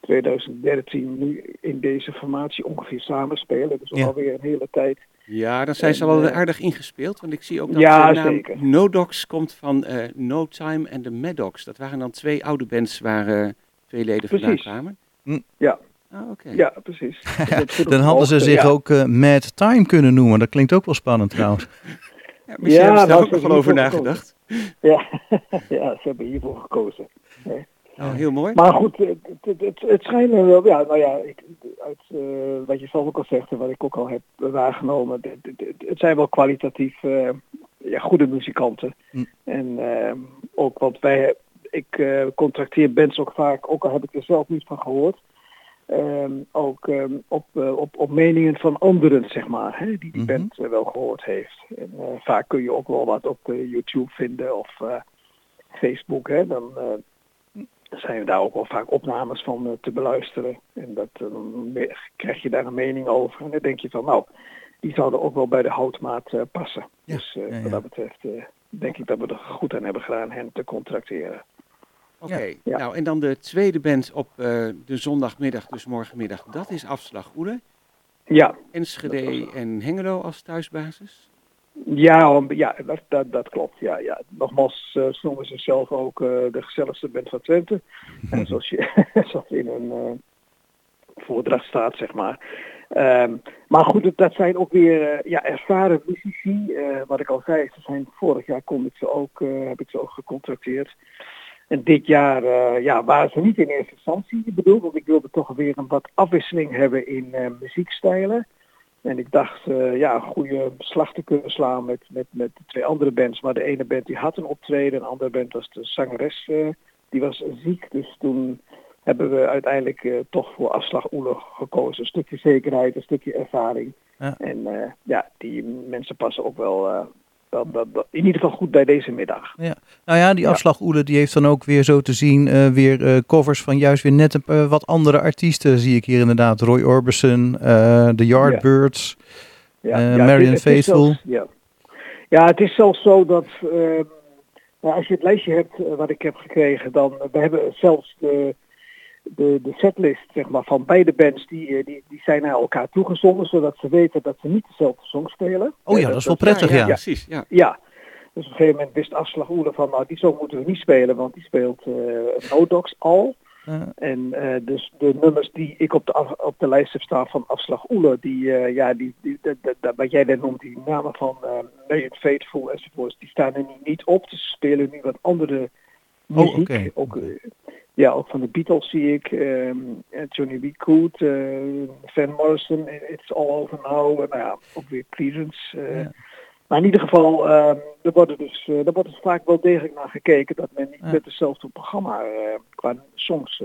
2013 nu in deze formatie ongeveer samenspelen, dus Ja. alweer een hele tijd. Ja, dan zijn ze eh, aardig ingespeeld. Want ik zie ook dat Ja, de naam zeker. No Dogs komt van eh, No Time en de Maddox. Dat waren dan twee oude bands waar eh, twee leden vandaan Precies. kwamen. Hm. Ja. Ah, oké. Ja, precies. *laughs* Dan de hadden ze zich ja. ook eh, Mad Time kunnen noemen. Dat klinkt ook wel spannend trouwens. *laughs* Ja, misschien Ja, hebben ze daar ook nog wel over nagedacht. Ja. *laughs* ja, ze hebben hiervoor gekozen. Oh, heel mooi. Maar goed, het, het, het, het schijnen wel, ja, nou ja, ik, uit eh, wat je zelf ook al zegt en wat ik ook al heb waargenomen, het, het, het- het zijn wel kwalitatief eh, ja, goede muzikanten. Hm. En eh, ook wat wij, ik eh, contracteer bands ook vaak, ook al heb ik er zelf niet van gehoord, ehm, ook ehm, op, eh, op, op meningen van anderen, zeg maar, hè, die die Mhm. band eh, wel gehoord heeft. En eh, vaak kun je ook wel wat op YouTube vinden of Facebook, hè, dan... zijn we daar ook wel vaak opnames van te beluisteren. En dat, dan krijg je daar een mening over. En dan denk je van, nou, die zouden ook wel bij de houtmaat passen. Ja, Dus ja, ja. wat dat betreft denk ik dat we er goed aan hebben gedaan hen te contracteren. Oké, Ja. nou en dan de tweede band op eh, de zondagmiddag, dus morgenmiddag. Dat is Afslag Oele. Ja, Enschede en Hengelo als thuisbasis. ja, ja dat, dat, dat klopt. Ja, ja. Nogmaals, uh, ze noemen zichzelf ook eh, de gezelligste band van Twente. *laughs* En zoals, je, *laughs* zoals in een eh, voordracht staat, zeg maar. Ehm, maar goed, dat- zijn ook weer eh, ja, ervaren muzici. Eh, wat ik al zei, ze zijn, vorig jaar kon ik ze ook, eh, heb ik ze ook gecontracteerd. En dit jaar eh, ja, waren ze niet in eerste instantie bedoeld, want ik wilde toch weer een wat afwisseling hebben in eh, muziekstijlen. En ik dacht eh, ja, een goede slag te kunnen slaan met, met, met de twee andere bands. Maar de ene band die had een optreden, de andere band was de zangeres, die was ziek. Dus toen hebben we uiteindelijk toch voor afslag Oele gekozen. Een stukje zekerheid, een stukje ervaring. Ja. En ja, die mensen passen ook wel, eh, wel- wel- in ieder geval goed bij deze middag. Nou ja, die Ja. afslag Oele die heeft dan ook weer zo te zien eh, weer eh, covers van juist weer net een eh, wat andere artiesten zie ik hier inderdaad. Roy Orbison, eh The Yardbirds. Ja, Eh, ja, Marian het het Faithful. zelfs- ja. ja, het is zelfs zo dat nou, als je het lijstje hebt eh, wat ik heb gekregen, dan we hebben zelfs de, de, de setlist zeg maar, van beide bands, die, eh, die, die zijn naar elkaar toegezonden, zodat ze weten dat ze niet dezelfde song spelen. Oh Eh, ja, dat is wel prettig, ja, ja. precies. Ja. Ja. Dus op een gegeven moment wist Afslag Oele van, nou die song moeten we niet spelen, want die speelt eh Nodox al. Eh, En eh, dus de nummers die ik op de, af- op de lijst heb staan van Afslag Oele, die, eh, ja, die, die, dat- dat- dat- wat jij net noemt, die namen van uh, Faithful enzovoorts, die staan er nu niet op. Dus ze spelen nu wat andere Oh, muziek. ook, eh, ja, ook van de Beatles zie ik, ehm, eh, Johnny B. Good, eh, Van Morrison, It's All Over Now, en nou ja, ook weer eh, Ja. Maar in ieder geval, ehm, er, worden dus, eh, er wordt dus vaak wel degelijk naar gekeken dat men niet Ja. met hetzelfde programma eh, qua songs...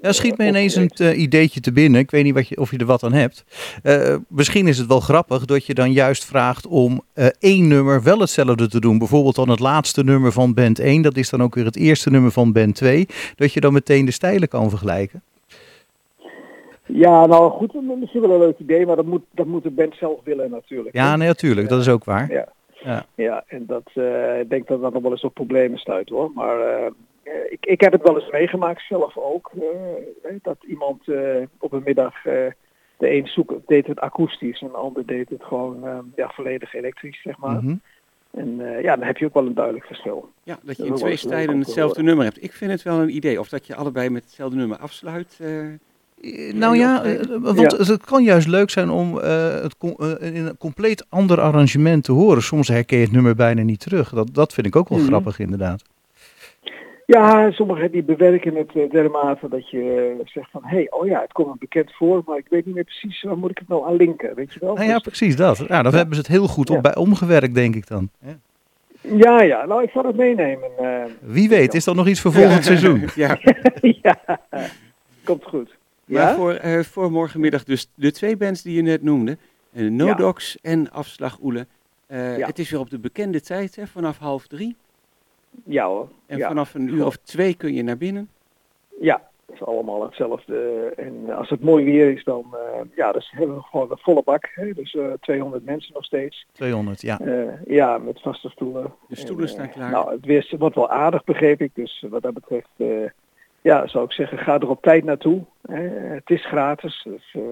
Ja, schiet me ineens een eh, ideetje te binnen. Ik weet niet wat je, of je er wat aan hebt. Eh, misschien is het wel grappig dat je dan juist vraagt om eh, één nummer wel hetzelfde te doen. Bijvoorbeeld dan het laatste nummer van band 1. Dat is dan ook weer het eerste nummer van band 2. Dat je dan meteen de stijlen kan vergelijken. Ja, nou goed, misschien wel een leuk idee, maar dat moet, dat moet de band zelf willen natuurlijk. Ja, nee, natuurlijk. Dat is ook waar. Ja. Ja. Ja, en dat, ik denk dat dat nog wel eens op problemen stuit hoor. Maar ik, ik heb het wel eens meegemaakt zelf ook. eh, dat iemand eh, op een middag, eh, de een zoek, deed het akoestisch en de ander deed het gewoon eh, ja, volledig elektrisch, zeg maar. Mhm. En eh, ja, dan heb je ook wel een duidelijk verschil. Ja, dat je in twee stijlen hetzelfde nummer hebt. Ik vind het wel een idee. Of dat je allebei met hetzelfde nummer afsluit. eh, Eh, Nou ja, eh, want het kan juist leuk zijn om eh, het eh, in een compleet ander arrangement te horen. Soms herken je het nummer bijna niet terug. Dat, dat vind ik ook wel Mhm. grappig inderdaad. Ja, sommigen die bewerken het eh, dermate dat je eh, zegt van, hé, hey, oh ja, het komt me bekend voor, maar ik weet niet meer precies waar moet ik het nou aan linken, weet je wel? Nou ja, Dus- precies dat. Ja, daar hebben ze het heel goed op Ja. bij omgewerkt, denk ik dan. ja, ja, nou ik zal het meenemen. eh. Wie weet, is dat nog iets voor volgend seizoen? ja, *laughs* ja, komt goed. maar Ja? voor, voor morgenmiddag dus de twee bands die je net noemde. eh, No Ja. Dogs en Afslag Oele. Eh, Ja. Het is weer op de bekende tijd, hè, vanaf half drie. Ja hoor. En ja. vanaf een uur of twee kun je naar binnen. Ja, het is allemaal hetzelfde. En als het mooi weer is, dan eh, ja, dus hebben we gewoon een volle bak. Hè? Dus eh 200 mensen nog steeds. 200, ja. Eh, ja, met vaste stoelen. De stoelen En, eh, staan klaar. Nou, het weer wordt wel aardig, begreep ik. Dus wat dat betreft, eh, ja, zou ik zeggen, ga er op tijd naartoe. Hè? Het is gratis. Dus, eh,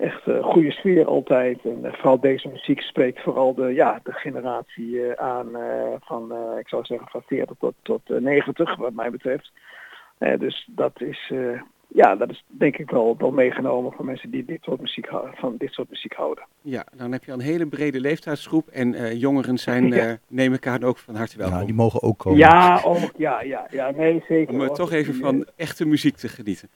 echt een goede sfeer altijd. En eh, vooral deze muziek spreekt vooral de, ja, de generatie eh, aan eh, van, eh, ik zou zeggen, van 40 tot, tot eh, 90, wat mij betreft. Eh, dus dat is, eh, ja, dat is denk ik wel, wel meegenomen voor mensen die dit soort muziek houden, van dit soort muziek houden. Ja, dan heb je al een hele brede leeftijdsgroep. En eh, jongeren zijn, Ja. eh neem ik aan, ook van harte welkom. Ja, die mogen ook komen. Ja, ook, ja, ja, ja, nee, zeker. Om eh, toch even van echte muziek te genieten.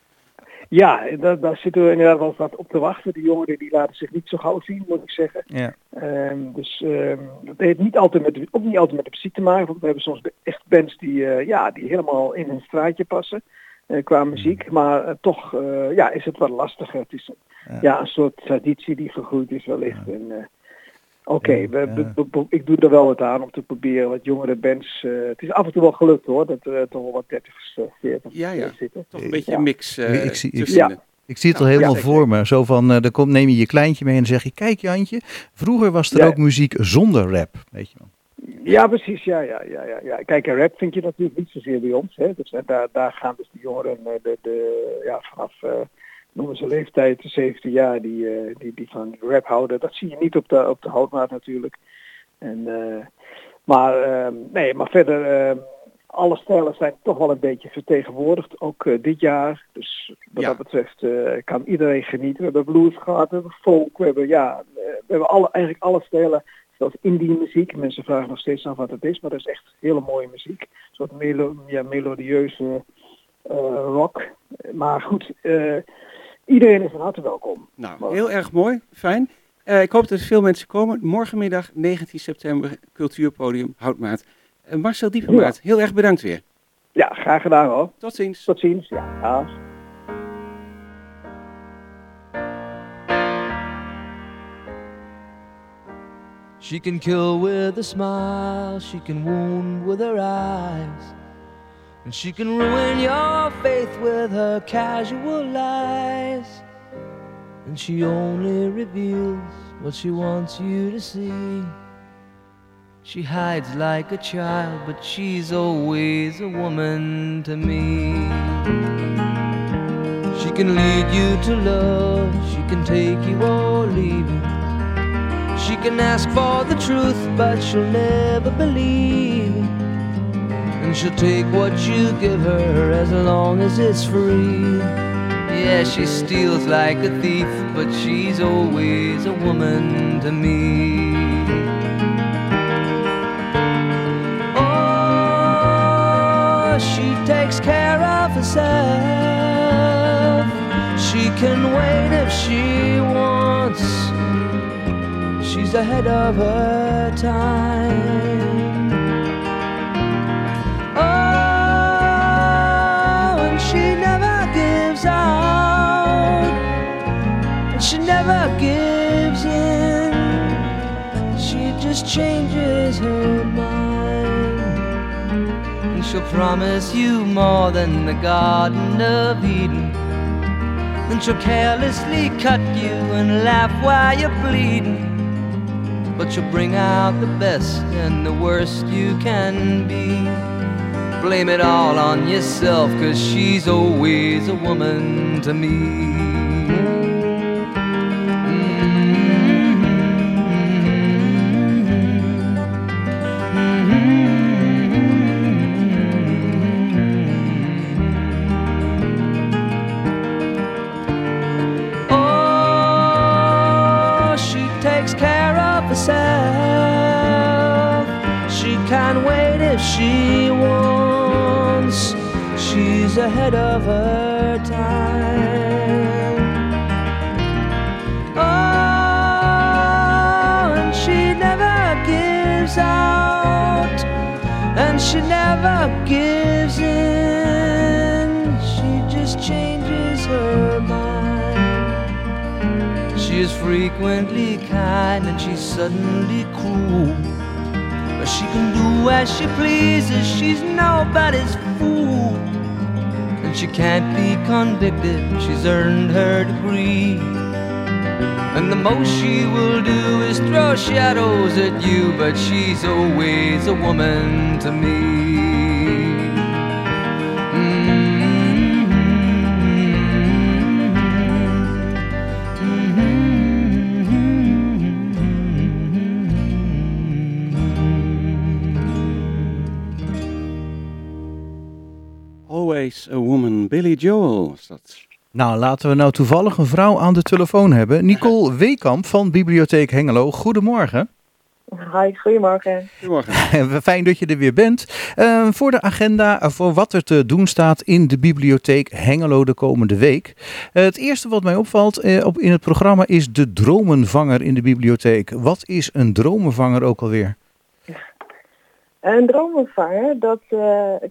Ja, daar, daar zitten we inderdaad wel wat op te wachten. Die jongeren die laten zich niet zo gauw zien, moet ik zeggen. Ja. Ehm, dus ehm, dat heeft niet altijd met, de- ook niet altijd met de muziek te maken. Want we hebben soms echt bands die, eh, ja, die helemaal in hun straatje passen eh, qua muziek. Maar eh, toch ja, is het wat lastiger. Het is Ja. ja. een soort traditie die gegroeid is wellicht. En, eh, Oké, we- ik doe er wel wat aan om te proberen wat jongere bands. eh, het is af en toe wel gelukt hoor, dat er toch wel wat 30, 40 Ja, ja. zitten. Toch een beetje Ja. een mix eh Ik zie- ik- Ja. zie het al helemaal ja. voor me. Zo van, eh dan komt, neem je je kleintje mee en dan zeg je... Kijk Jantje, vroeger was er Ja. ook muziek zonder rap. Weet je wel. Ja, precies. Ja, ja, ja, ja, ja. Kijk, en rap vind je natuurlijk niet zozeer bij ons. Hè. Dus, eh, daar, daar gaan dus de jongeren eh, de, de, ja, vanaf eh, noemen ze leeftijd, de 17 jaar, die, eh, die, die van rap houden. Dat zie je niet op de, op de houtmaat natuurlijk. En, eh, maar, ehm, nee, maar verder, ehm, alle stijlen zijn toch wel een beetje vertegenwoordigd, ook eh, dit jaar. Dus wat Ja. dat betreft kan iedereen genieten. We hebben blues gehad, we hebben folk, we hebben, ja, we hebben alle, eigenlijk alle stijlen zoals indie muziek. Mensen vragen nog steeds af wat het is, maar dat is echt hele mooie muziek. Een soort melo ja, melodieuze rock. Maar goed, iedereen is van harte welkom. Nou, heel erg mooi. Fijn. Eh, ik hoop dat er veel mensen komen. Morgenmiddag, 19 september, Cultuurpodium Houtmaat. Eh, Marcel Diepenmaat, heel erg bedankt weer. Ja, graag gedaan hoor. Tot ziens. Tot ziens. Ja, ja. She can kill with a smile, she can wound with her eyes, and she can ruin your faith with her casual lies. And she only reveals what she wants you to see. She hides like a child, but she's always a woman to me. She can lead you to love, she can take you or leave you. She can ask for the truth, but she'll never believe. And she'll take what you give her as long as it's free. Yeah, she steals like a thief, but she's always a woman to me. Oh, she takes care of herself. She can wait if she wants. She's she's ahead of her time. Out, and she never gives in. She just changes her mind, and she'll promise you more than the Garden of Eden. Then she'll carelessly cut you and laugh while you're bleeding. But she'll bring out the best and the worst you can be. Blame it all on yourself, cause she's always a woman to me. She never gives in. She just changes her mind. She is frequently kind and she's suddenly cruel. But she can do as she pleases, she's nobody's fool. And she can't be convicted, she's earned her degree. And the most she will do is throw shadows at you, but she's always a woman to me. Always a Woman, Billy Joel dat. Nou, laten we nou toevallig een vrouw aan de telefoon hebben. Nicole *laughs* Weekamp van Bibliotheek Hengelo. Goedemorgen. Hi, goedemorgen. Goedemorgen. *laughs* Fijn dat je er weer bent. Eh, voor de agenda, eh, voor wat er te doen staat in de Bibliotheek Hengelo de komende week. Eh, het eerste wat mij opvalt eh, op, in het programma is de dromenvanger in de bibliotheek. Wat is een dromenvanger ook alweer? Een droomopvanger, dat eh,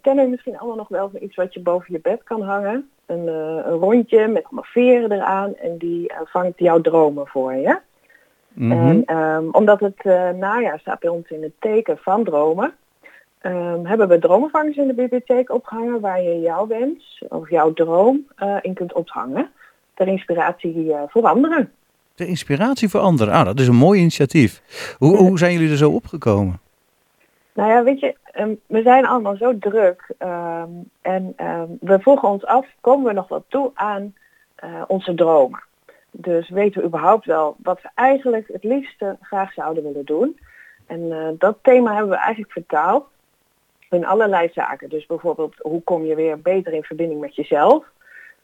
kennen we misschien allemaal nog wel van iets wat je boven je bed kan hangen. Een, eh, een rondje met allemaal veren eraan en die eh, vangt jouw dromen voor je. Mhm. En ehm, omdat het eh, najaar staat bij ons in het teken van dromen, ehm, hebben we dromenvangers in de bibliotheek opgehangen waar je jouw wens of jouw droom in kunt ophangen. Ter inspiratie eh, voor anderen. De inspiratie voor anderen. Ah, dat is een mooi initiatief. Hoe, hoe zijn jullie er zo opgekomen? Nou ja, weet je, ehm, we zijn allemaal zo druk ehm, en ehm, we vroegen ons af, komen we nog wel toe aan eh, onze dromen? Dus weten we überhaupt wel wat we eigenlijk het liefste graag zouden willen doen? En eh, dat thema hebben we eigenlijk vertaald in allerlei zaken. Dus bijvoorbeeld, hoe kom je weer beter in verbinding met jezelf?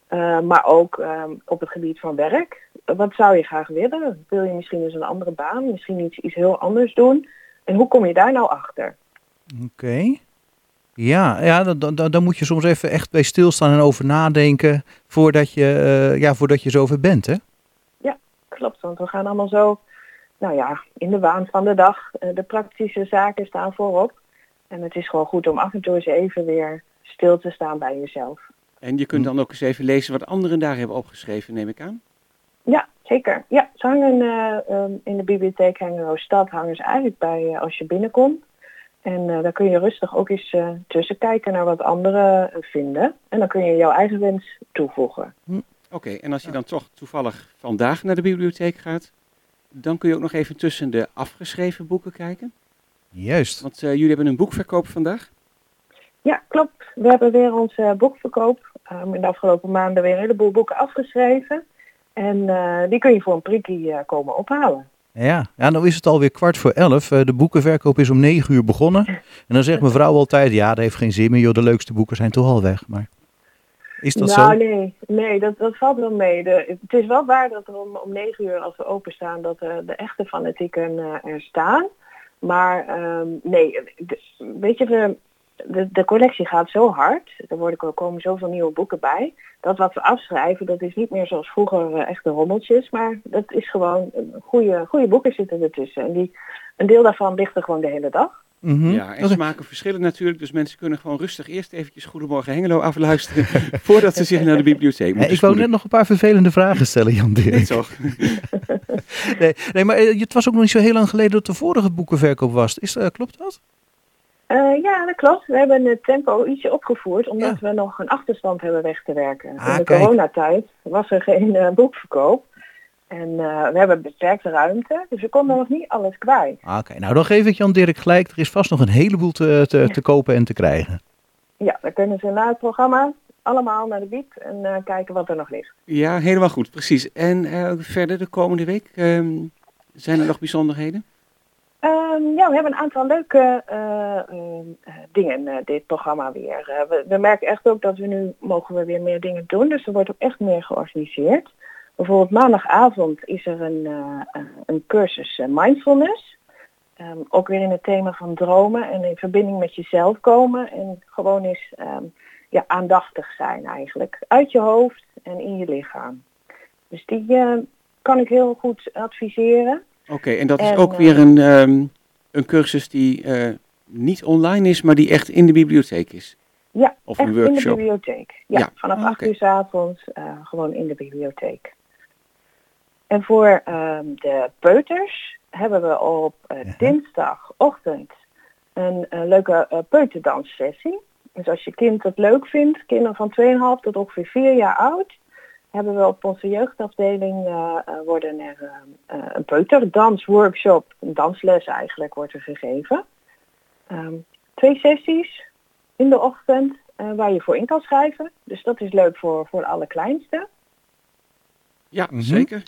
Eh, maar ook op het gebied van werk. Wat zou je graag willen? Wil je misschien eens een andere baan? Misschien iets, iets heel anders doen? En hoe kom je daar nou achter? Oké. Ja, ja dan, dan, dan moet je soms even echt bij stilstaan en over nadenken voordat je, eh, ja, voordat je zover bent, hè? Klopt, want we gaan allemaal zo, nou ja, in de waan van de dag. Eh, de praktische zaken staan voorop. En het is gewoon goed om af en toe eens even weer stil te staan bij jezelf. En je kunt dan ook eens even lezen wat anderen daar hebben opgeschreven, neem ik aan. Ja, zeker. Ja, ze hangen eh, ehm, in de bibliotheek Hengelo Stad hangen ze eigenlijk bij eh, als je binnenkomt. En eh, daar kun je rustig ook eens eh, tussen kijken naar wat anderen vinden. En dan kun je jouw eigen wens toevoegen. Oké, en als je dan toch toevallig vandaag naar de bibliotheek gaat, dan kun je ook nog even tussen de afgeschreven boeken kijken. Juist. Want eh, jullie hebben een boekverkoop vandaag. Ja, klopt. We hebben weer onze boekverkoop. ehm, in de afgelopen maanden weer een heleboel boeken afgeschreven. En eh, die kun je voor een prikkie eh, komen ophalen. Ja, ja, nou is het alweer kwart voor elf. Eh, de boekenverkoop is om negen uur begonnen. En dan zegt mevrouw altijd, ja, dat heeft geen zin meer, joh, de leukste boeken zijn toch al weg. Maar is dat nou, zo? nee, nee dat, dat valt wel mee. De, het is wel waar dat er om, om negen uur als we openstaan dat er de echte fanatieken er staan. Maar ehm, nee, de- weet je, we, de, de collectie gaat zo hard, er, worden, er komen zoveel nieuwe boeken bij, dat wat we afschrijven, dat is niet meer zoals vroeger eh, echte rommeltjes, maar dat is gewoon goede, goede boeken zitten ertussen. En die, een deel daarvan ligt er gewoon de hele dag. Mhm. Ja, en Dat- smaken verschillen natuurlijk, dus mensen kunnen gewoon rustig eerst eventjes Goedemorgen Hengelo afluisteren *laughs* voordat ze zich naar de bibliotheek moeten ik wou net nog een paar vervelende vragen stellen, Jan Dirk. Nee, toch? *laughs* Nee, nee, maar eh, het was ook nog niet zo heel lang geleden dat de vorige boekenverkoop was. Is, eh, klopt dat? Eh, ja, dat klopt. We hebben het tempo ietsje opgevoerd, omdat we nog een achterstand hebben weg te werken. Ah, In de kijk. coronatijd was er geen eh, boekverkoop. En eh, we hebben beperkte ruimte, dus we konden nog niet alles kwijt. Ah, Oké, nou dan geef ik Jan Dirk gelijk. Er is vast nog een heleboel te, te, te kopen en te krijgen. Ja, dan kunnen ze na het programma allemaal naar de biep en eh, kijken wat er nog ligt. Ja, helemaal goed, precies. En verder de komende week, ehm, zijn er nog bijzonderheden? Ehm, ja, we hebben een aantal leuke eh, ehm, eh, dingen eh, dit programma weer. We, we merken echt ook dat we nu mogen we weer meer dingen doen, dus er wordt ook echt meer georganiseerd. Bijvoorbeeld maandagavond is er een, een- cursus mindfulness. Ehm, ook weer in het thema van dromen en in verbinding met jezelf komen en gewoon eens ja, aandachtig zijn eigenlijk. Uit je hoofd en in je lichaam. Dus die kan ik heel goed adviseren. Oké, en dat is ook eh, weer een, ehm, een cursus die eh, niet online is, maar die echt in de bibliotheek is. Ja, Of echt een in de bibliotheek. Ja, Ja. vanaf Ah, 8 oké. uur s avonds eh, gewoon in de bibliotheek. En voor ehm, de peuters hebben we op eh, Ja. dinsdagochtend een, eh, leuke uh, peuterdanssessie. Dus als je kind het leuk vindt, kinderen van 2,5 tot ongeveer 4 jaar oud, hebben we op onze jeugdafdeling eh, eh, worden er eh, eh, een peuterdansworkshop, een dansles eigenlijk, wordt er gegeven. Ehm, twee sessies in de ochtend eh, waar je voor in kan schrijven. Dus dat is leuk voor, voor de allerkleinste. Ja, Mhm. zeker.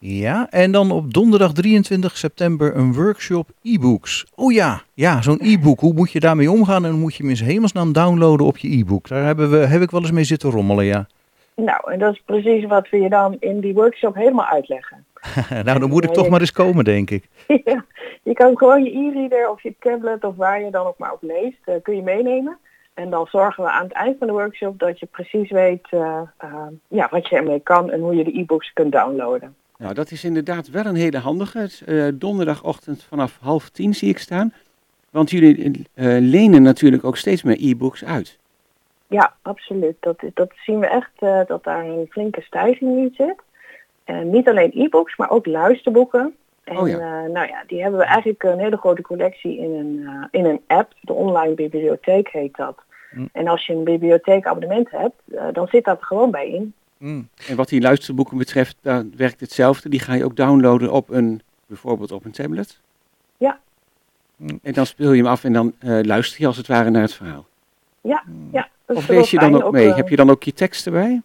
Ja, en dan op donderdag 23 september een workshop e-books. Oh ja, ja, zo'n e-book. Hoe moet je daarmee omgaan en hoe moet je hem in hemelsnaam downloaden op je e-book? Daar hebben we, heb ik wel eens mee zitten rommelen, ja. Nou, en dat is precies wat we je dan in die workshop helemaal uitleggen. *laughs* nou, dan moet ik toch maar eens komen, denk ik. *laughs* Ja, je kan gewoon je e-reader of je tablet of waar je dan ook maar op leest, eh, kun je meenemen. En dan zorgen we aan het eind van de workshop dat je precies weet eh, eh, ja, wat je ermee kan en hoe je de e-books kunt downloaden. Nou, dat is inderdaad wel een hele handige. Het is, donderdagochtend vanaf half tien zie ik staan. Want jullie eh, lenen natuurlijk ook steeds meer e-books uit. Ja, absoluut. Dat, dat zien we echt eh, dat daar een flinke stijging in zit. En niet alleen e-books, maar ook luisterboeken. En Oh ja. eh, nou ja, die hebben we eigenlijk een hele grote collectie in een, in een app. De online bibliotheek heet dat. Hm. En als je een bibliotheekabonnement hebt, dan zit dat er gewoon bij in. Mm. En wat die luisterboeken betreft, daar werkt hetzelfde. Die ga je ook downloaden op een, bijvoorbeeld op een tablet. Ja. Mm. En dan speel je hem af en dan luister je als het ware naar het verhaal. Ja, ja. dat is Of wel lees je dan ook mee? eh, Heb je dan ook je tekst erbij?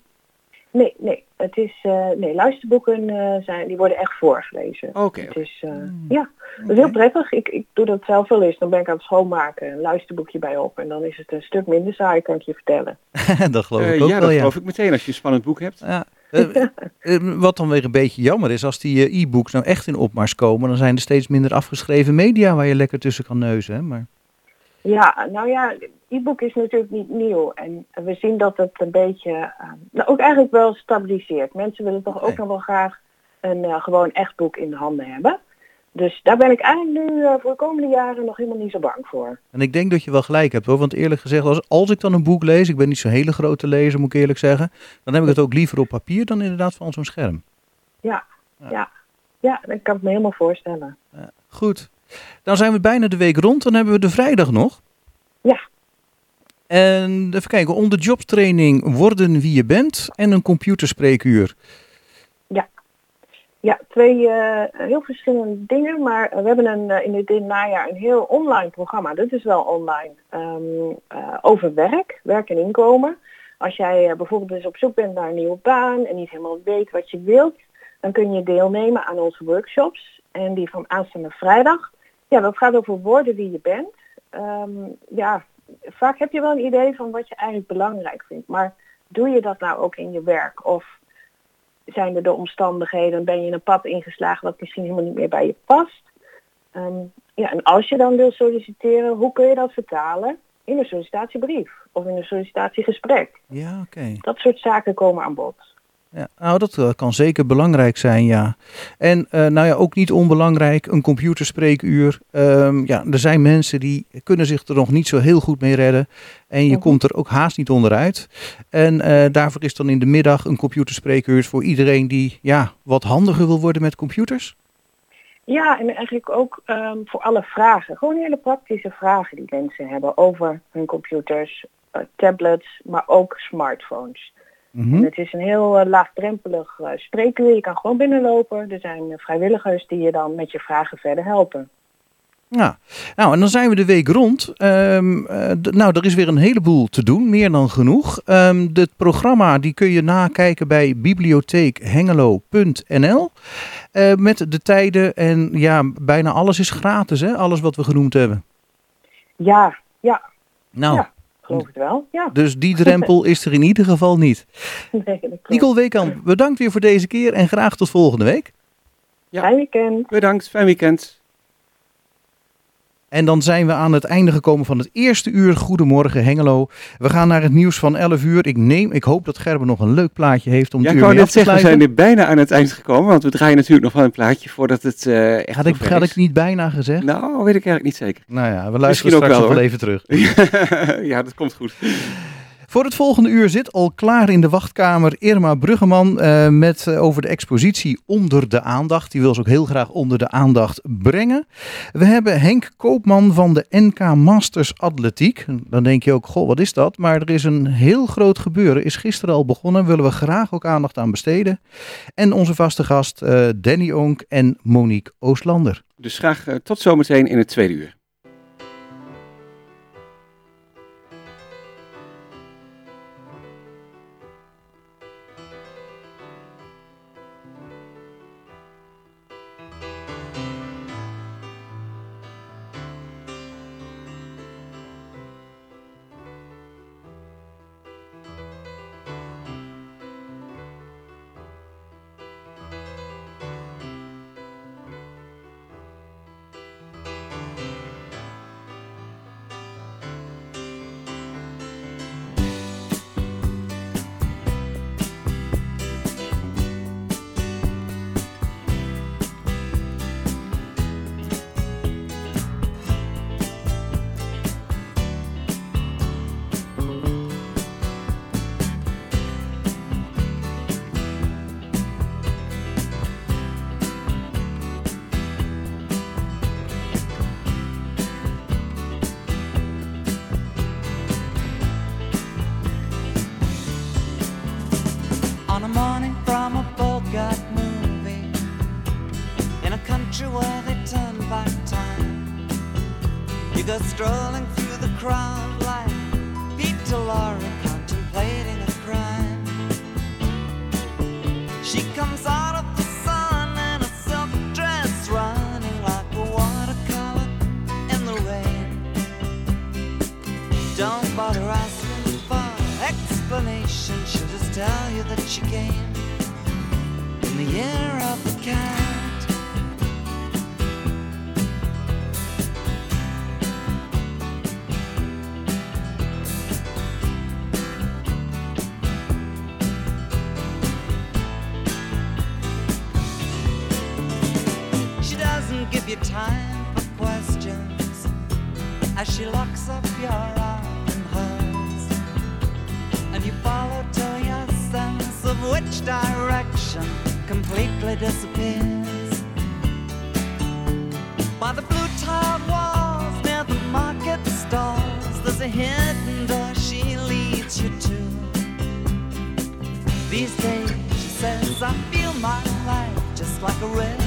Nee, nee. Het is, eh, nee, luisterboeken eh, zijn, die worden echt voorgelezen. Oké. Is, eh, ja, dat is heel prettig. Ik, ik doe dat zelf wel eens. Dan ben ik aan het schoonmaken, een luisterboekje bij op. En dan is het een stuk minder saai, kan ik je vertellen. *laughs* dat geloof ik ook ja, wel, dat ja. geloof ik meteen als je een spannend boek hebt. Ja. *laughs* Wat dan weer een beetje jammer is, als die e-books nou echt in opmars komen, dan zijn er steeds minder afgeschreven media waar je lekker tussen kan neuzen. Hè? Maar, Ja, nou ja, e-book is natuurlijk niet nieuw. En we zien dat het een beetje, eh, nou ook eigenlijk wel stabiliseert. Mensen willen toch ook nog wel graag een eh, gewoon echt boek in de handen hebben. Dus daar ben ik eigenlijk nu eh, voor de komende jaren nog helemaal niet zo bang voor. en ik denk dat je wel gelijk hebt hoor, want eerlijk gezegd, als, als ik dan een boek lees, ik ben niet zo'n hele grote lezer moet ik eerlijk zeggen, dan heb ik het ook liever op papier dan inderdaad van zo'n scherm. Ja, Ja. ja. ja, dat kan ik me helemaal voorstellen. Goed, dan zijn we bijna de week rond, dan hebben we de vrijdag nog. Ja. En even kijken, onder jobtraining worden wie je bent en een computerspreekuur. Ja, twee eh, heel verschillende dingen, maar we hebben een, eh, in dit, najaar een heel online programma. Dit is wel online. ehm, eh, over werk, werk en inkomen. Als jij bijvoorbeeld eens op zoek bent naar een nieuwe baan en niet helemaal weet wat je wilt, dan kun je deelnemen aan onze workshops. En die van aanstaande vrijdag, ja, dat gaat over worden wie je bent. Ehm, ja, vaak heb je wel een idee van wat je eigenlijk belangrijk vindt, maar doe je dat nou ook in je werk? Of zijn er de omstandigheden, ben je een pad ingeslagen wat misschien helemaal niet meer bij je past. Ehm, ja, en als je dan wil solliciteren, hoe kun je dat vertalen in een sollicitatiebrief of in een sollicitatiegesprek? Ja, oké. Dat soort zaken komen aan bod. Ja, nou, dat eh, kan zeker belangrijk zijn, ja. En eh, nou ja, ook niet onbelangrijk, een computerspreekuur. Ehm, ja, er zijn mensen die kunnen zich er nog niet zo heel goed mee redden. En je Mhm. komt er ook haast niet onderuit. En eh, daarvoor is dan in de middag een computerspreekuur voor iedereen die ja, wat handiger wil worden met computers. Ja, en eigenlijk ook ehm, voor alle vragen. Gewoon hele praktische vragen die mensen hebben over hun computers, tablets, maar ook smartphones. Mhm. Het is een heel eh, laagdrempelig eh, spreekuur. Je kan gewoon binnenlopen. Er zijn eh, vrijwilligers die je dan met je vragen verder helpen. Ja, nou en dan zijn we de week rond. Ehm, eh, nou, er is weer een heleboel te doen, meer dan genoeg. Ehm het programma die kun je nakijken bij bibliotheekhengelo.nl met de tijden en ja, bijna alles is gratis, hè? Alles wat we genoemd hebben. Ja, ja, Nou, Ja. Geloof het wel. Ja, dus die drempel is er in ieder geval niet. *laughs* nee. Nicole Weekamp, bedankt weer voor deze keer en graag tot volgende week. Ja. Fijn weekend. Bedankt, fijn weekend. En dan zijn we aan het einde gekomen van het eerste uur. Goedemorgen Hengelo. We gaan naar het nieuws van 11 uur. Ik neem, ik hoop dat Gerben nog een leuk plaatje heeft om Ja, het ik uur mee af te zeggen, we zijn er bijna aan het eind gekomen, want we draaien natuurlijk nog wel een plaatje voordat het eh echt Had ik, had is. ik niet bijna gezegd? Nou, weet ik eigenlijk niet zeker. Nou ja, we Misschien luisteren ook straks wel, nog wel hoor. even terug. *laughs* ja, dat komt goed. Voor het volgende uur zit al klaar in de wachtkamer Irma Bruggeman eh, met eh, over de expositie Onder de Aandacht. Die wil ze ook heel graag onder de aandacht brengen. We hebben Henk Koopman van de NK Masters Atletiek. Dan denk je ook, goh, wat is dat? Maar er is een heel groot gebeuren. Is gisteren al begonnen. Willen we graag ook aandacht aan besteden. En onze vaste gast eh, Danny Onk en Monique Oostlander. Dus graag tot zometeen in het tweede uur. You These days, she says, I feel my life just like a river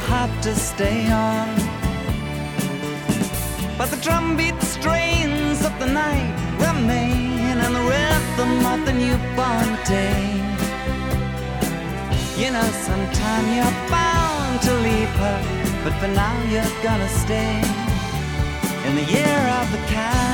have to stay on. But the drumbeat strains of the night remain and the rhythm of the newborn day. You know, sometime you're bound to leave her, but for now you're gonna stay in the year of the cat.